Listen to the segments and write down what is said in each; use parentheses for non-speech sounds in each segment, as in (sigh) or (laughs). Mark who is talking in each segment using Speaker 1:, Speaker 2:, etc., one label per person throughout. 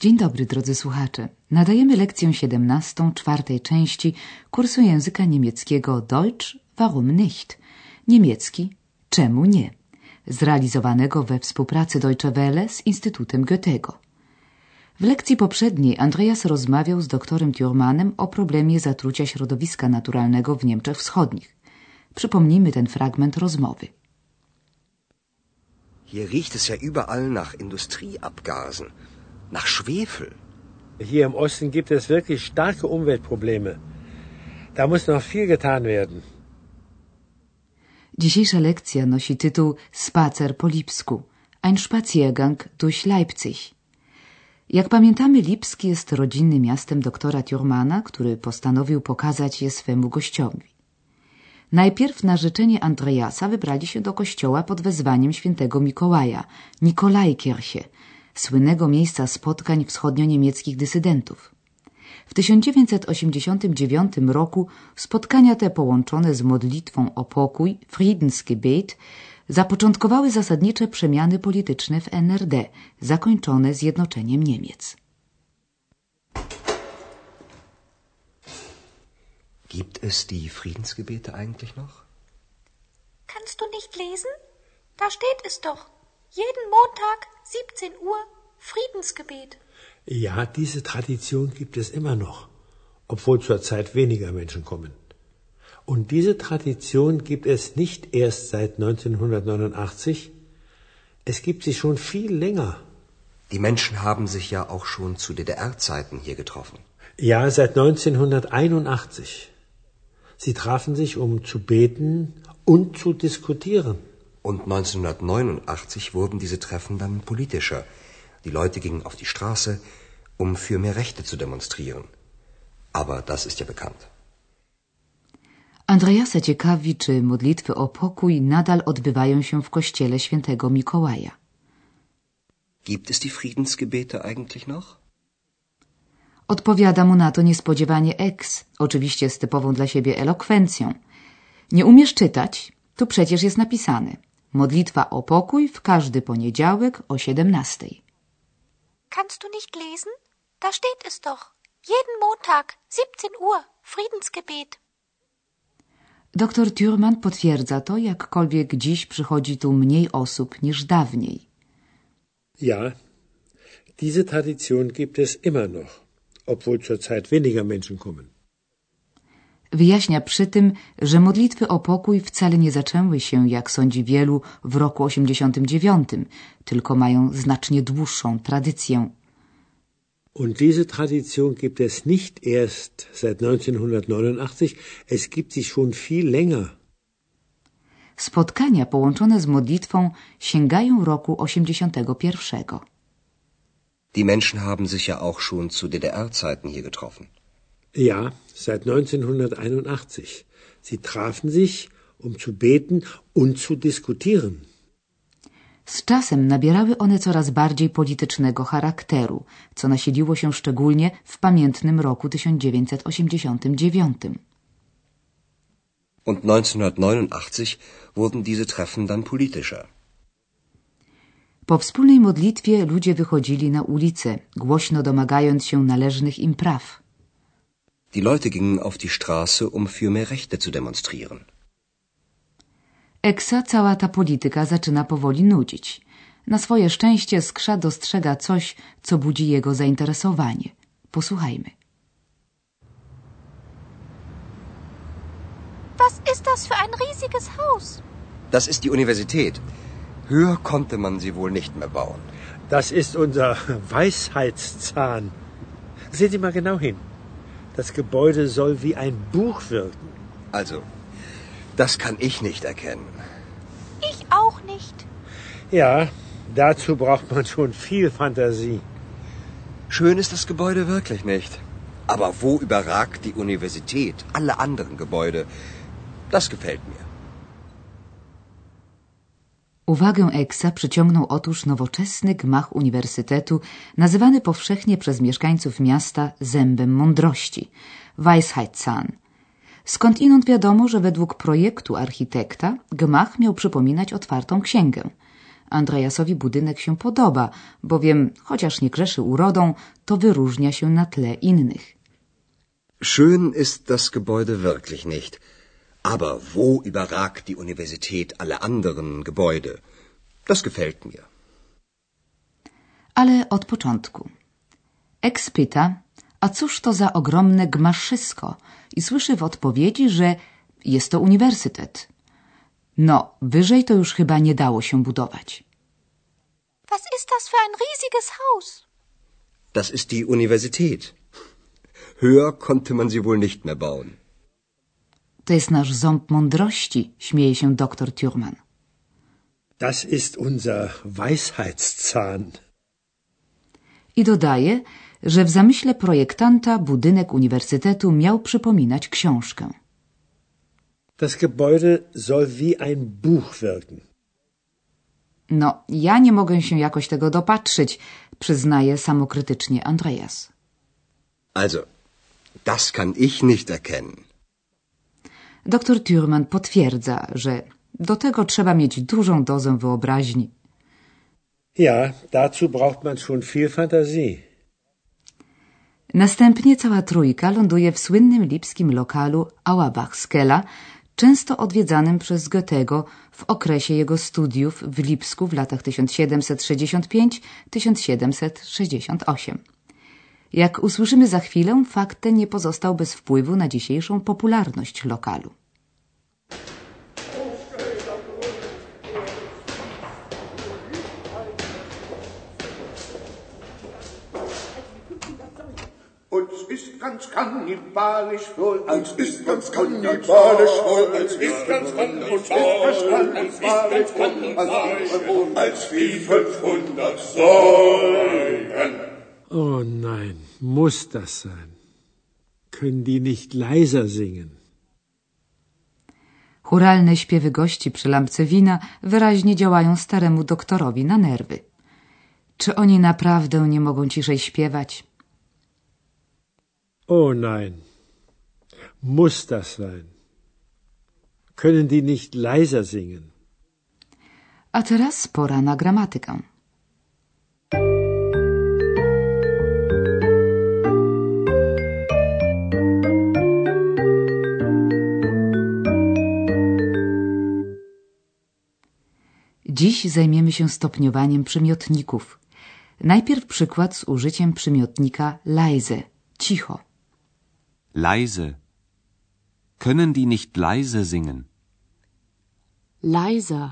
Speaker 1: Dzień dobry, drodzy słuchacze. Nadajemy lekcję 17 czwartej części kursu języka niemieckiego Deutsch warum nicht? Niemiecki czemu nie? Zrealizowanego we współpracy Deutsche Welle z Instytutem Goethego. W lekcji poprzedniej Andreas rozmawiał z doktorem Thurmanem o problemie zatrucia środowiska naturalnego w Niemczech Wschodnich. Przypomnijmy ten fragment rozmowy.
Speaker 2: Hier riecht es ja überall nach Industrieabgasen, nach Schwefel.
Speaker 3: Hier im Osten gibt es wirklich starke Umweltprobleme. Da muss noch viel getan werden.
Speaker 1: Dzisiejsza lekcja nosi tytuł Spacer po Lipsku. Ein Spaziergang durch Leipzig. Jak pamiętamy, Lipski jest rodzinnym miastem doktora Thurmana, który postanowił pokazać je swemu gościowi. Najpierw na życzenie Andreasa wybrali się do kościoła pod wezwaniem świętego Mikołaja, Nikolajkirche, słynnego miejsca spotkań wschodnio-niemieckich dysydentów. W 1989 roku spotkania te połączone z modlitwą o pokój, Friedensgebet, zapoczątkowały zasadnicze przemiany polityczne w NRD, zakończone zjednoczeniem Niemiec.
Speaker 2: Gibt es die Friedensgebete eigentlich noch?
Speaker 4: Kannst du nicht lesen? Da steht es doch. Jeden Montag, 17 Uhr, Friedensgebet.
Speaker 3: Ja, diese Tradition gibt es immer noch, obwohl zurzeit weniger Menschen kommen. Und diese Tradition gibt es nicht erst seit 1989, es gibt sie schon viel länger.
Speaker 2: Die Menschen haben sich ja auch schon zu DDR-Zeiten hier getroffen.
Speaker 3: Ja, seit 1981. Sie trafen sich, um zu beten und zu diskutieren.
Speaker 2: Und 1989 wurden diese Treffen dann politischer. Die Leute gingen auf die Straße, um für mehr Rechte zu demonstrieren. Aber das ist ja bekannt.
Speaker 1: Andreasa ciekawi, czy modlitwy o pokój nadal odbywają się w kościele świętego Mikołaja.
Speaker 2: Gibt es die Friedensgebete eigentlich noch?
Speaker 1: Odpowiada mu na to niespodziewanie Ex, oczywiście z typową dla siebie elokwencją. Nie umiesz czytać? Tu przecież jest napisane. Modlitwa o pokój w każdy poniedziałek o 17.
Speaker 4: Kannst du nicht lesen? Da steht es doch. Jeden Montag, 17 Uhr, Friedensgebet.
Speaker 1: Doktor Thurman potwierdza to, jakkolwiek dziś przychodzi tu mniej osób niż dawniej.
Speaker 3: Ja, diese Tradition gibt es immer noch, obwohl zurzeit weniger Menschen kommen.
Speaker 1: Wyjaśnia przy tym, że modlitwy o pokój wcale nie zaczęły się, jak sądzi wielu, w roku 89, tylko mają znacznie dłuższą tradycję.
Speaker 3: Und diese Tradition gibt es nicht erst seit 1989, es gibt sie schon viel länger.
Speaker 1: Spotkania połączone z modlitwą sięgają roku 81.
Speaker 2: Die Menschen haben sich ja auch schon zu DDR-Zeiten hier getroffen.
Speaker 3: Ja, seit 1981. Sie trafen sich, um zu beten und zu diskutieren.
Speaker 1: Z czasem nabierały one coraz bardziej politycznego charakteru, co nasiliło się szczególnie w pamiętnym roku 1989.
Speaker 2: Und 1989 wurden diese Treffen dann politischer.
Speaker 1: Po wspólnej modlitwie ludzie wychodzili na ulicę, głośno domagając się należnych im praw.
Speaker 2: Die Leute gingen auf die Straße, um für mehr Rechte zu demonstrieren.
Speaker 1: Eksa cała ta polityka zaczyna powoli nudzić. Na swoje szczęście Skrza dostrzega coś, co budzi jego zainteresowanie. Posłuchajmy.
Speaker 4: Was ist das für ein riesiges Haus?
Speaker 2: Das ist die Universität. Höher konnte man sie wohl nicht mehr bauen.
Speaker 3: Das ist unser (laughs) Weisheitszahn. Sehen Sie mal genau hin. Das Gebäude soll wie ein Buch wirken.
Speaker 2: Also, das kann ich nicht erkennen.
Speaker 4: Ich auch nicht.
Speaker 3: Ja, dazu braucht man schon viel Fantasie.
Speaker 2: Schön ist das Gebäude wirklich nicht. Aber wo überragt die Universität alle anderen Gebäude? Das gefällt mir.
Speaker 1: Uwagę Eksa przyciągnął otóż nowoczesny gmach uniwersytetu, nazywany powszechnie przez mieszkańców miasta zębem mądrości, Weisheitszahn. Skąd inąd wiadomo, że według projektu architekta gmach miał przypominać otwartą księgę. Andreasowi budynek się podoba, bowiem, chociaż nie grzeszy urodą, to wyróżnia się na tle innych.
Speaker 2: Schön ist das Gebäude wirklich nicht. Aber wo überragt die Universität alle anderen Gebäude? Das gefällt mir.
Speaker 1: Ale od początku. Eks pyta, a cóż to za ogromne gmaszysko? I słyszy w odpowiedzi, że jest to uniwersytet. No, wyżej to już chyba nie dało się budować.
Speaker 4: Was ist das für ein riesiges Haus?
Speaker 2: Das ist die Universität. Höher konnte man sie wohl nicht mehr bauen.
Speaker 1: To jest nasz ząb mądrości, śmieje się doktor Thurman.
Speaker 3: Das ist unser Weisheitszahn.
Speaker 1: I dodaje, że w zamyśle projektanta budynek uniwersytetu miał przypominać książkę.
Speaker 3: Das Gebäude soll wie ein Buch wirken.
Speaker 1: No, ja nie mogę się jakoś tego dopatrzyć, przyznaje samokrytycznie Andreas.
Speaker 2: Also, das kann ich nicht erkennen.
Speaker 1: Doktor Thurman potwierdza, że do tego trzeba mieć dużą dozę wyobraźni.
Speaker 3: Ja, dazu braucht man schon viel Fantasie.
Speaker 1: Następnie cała trójka ląduje w słynnym lipskim lokalu Auerbach-Skela, często odwiedzanym przez Goethego w okresie jego studiów w Lipsku w latach 1765-1768. Jak usłyszymy za chwilę, fakt ten nie pozostał bez wpływu na dzisiejszą popularność lokalu.
Speaker 5: Uns ist ganz kannibalisch wohl, uns ist ganz kannibalisch wohl, uns ist ganz kannibalisch wohl, als wie 500 Säulen.
Speaker 3: Oh nein, muss das sein? Können die nicht leiser singen?
Speaker 1: Churalne śpiewy gości przy lampce wina wyraźnie działają staremu doktorowi na nerwy. Czy oni naprawdę nie mogą ciszej śpiewać?
Speaker 3: Oh nein, muss das sein? Können die nicht leiser singen?
Speaker 1: A teraz pora na gramatykę. Dziś zajmiemy się stopniowaniem przymiotników. Najpierw przykład z użyciem przymiotnika leise, cicho.
Speaker 6: Leise. Können die nicht leise singen?
Speaker 7: Leiser.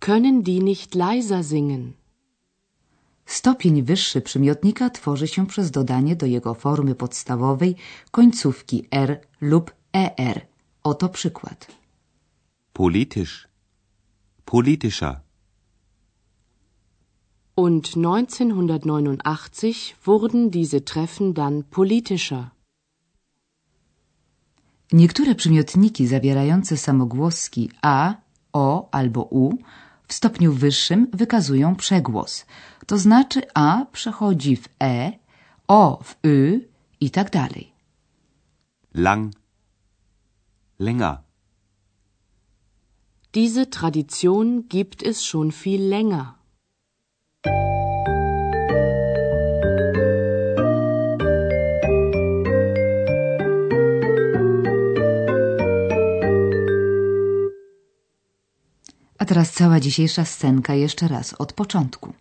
Speaker 7: Können die nicht leiser singen?
Speaker 1: Stopień wyższy przymiotnika tworzy się przez dodanie do jego formy podstawowej końcówki r lub er. Oto przykład.
Speaker 6: Politisch. Politischer.
Speaker 7: Und 1989 wurden diese Treffen dann politischer.
Speaker 1: Niektóre przymiotniki zawierające samogłoski a, o albo u w stopniu wyższym wykazują przegłos. To znaczy a przechodzi w e, o w y i tak dalej.
Speaker 6: Lang. Länger.
Speaker 7: Diese Tradition gibt es schon viel länger.
Speaker 1: A teraz cała dzisiejsza scenka jeszcze raz od początku.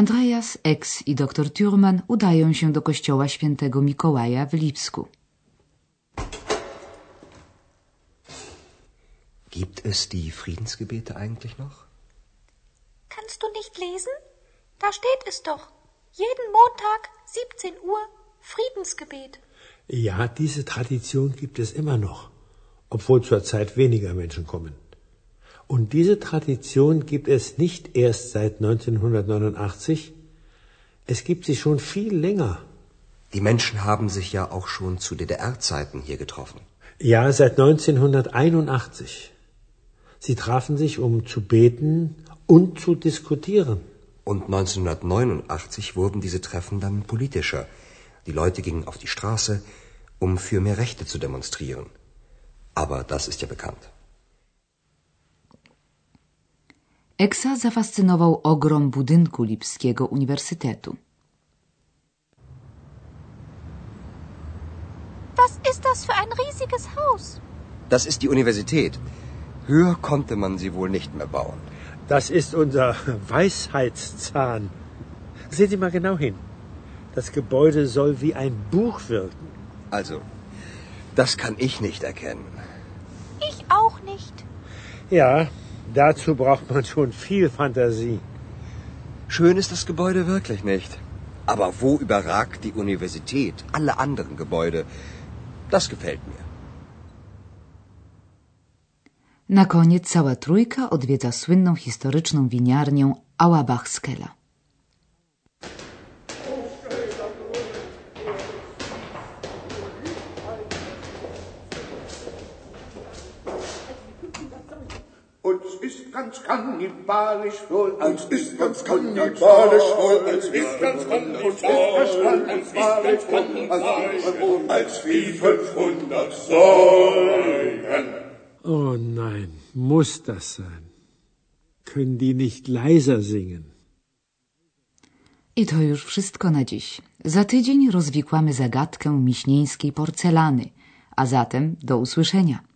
Speaker 1: Andreas, Ex i dr Thurman udają się do kościoła świętego Mikołaja w Lipsku.
Speaker 2: Gibt es die Friedensgebete eigentlich noch?
Speaker 4: Kannst du nicht lesen? Da steht es doch. Jeden Montag, 17 Uhr, Friedensgebet.
Speaker 3: Ja, diese Tradition gibt es immer noch, obwohl zurzeit weniger Menschen kommen. Und diese Tradition gibt es nicht erst seit 1989, es gibt sie schon viel länger.
Speaker 2: Die Menschen haben sich ja auch schon zu DDR-Zeiten hier getroffen.
Speaker 3: Ja, seit 1981. Sie trafen sich, um zu beten und zu diskutieren.
Speaker 2: Und 1989 wurden diese Treffen dann politischer. Die Leute gingen auf die Straße, um für mehr Rechte zu demonstrieren. Aber das ist ja bekannt.
Speaker 1: Eksa zafascynował ogrom budynku Lipskiego Uniwersytetu.
Speaker 4: Was ist das für ein riesiges Haus?
Speaker 2: Das ist die Universität. Höher konnte man sie wohl nicht mehr bauen.
Speaker 3: Das ist unser Weisheitszahn. Sehen Sie mal genau hin. Das Gebäude soll wie ein Buch wirken.
Speaker 2: Also, das kann ich nicht erkennen.
Speaker 4: Ich auch nicht.
Speaker 3: Ja, dazu braucht man schon viel Fantasie.
Speaker 2: Schön ist das Gebäude wirklich nicht. Aber wo überragt die Universität alle anderen Gebäude? Das gefällt mir.
Speaker 1: Na koniec cała trójka odwiedza słynną historyczną winiarnię Auerbach-Skella.
Speaker 5: Ganz kannibalisch wohl, als ist ganz kannibalisch wohl, als ist ganz kannibalisch wohl, als wie 500 Säulen.
Speaker 3: Oh nein, muss das sein? Können die nicht leiser singen?
Speaker 1: I to już wszystko na dziś. Za tydzień rozwikłamy zagadkę miśnieńskiej porcelany, a zatem do usłyszenia.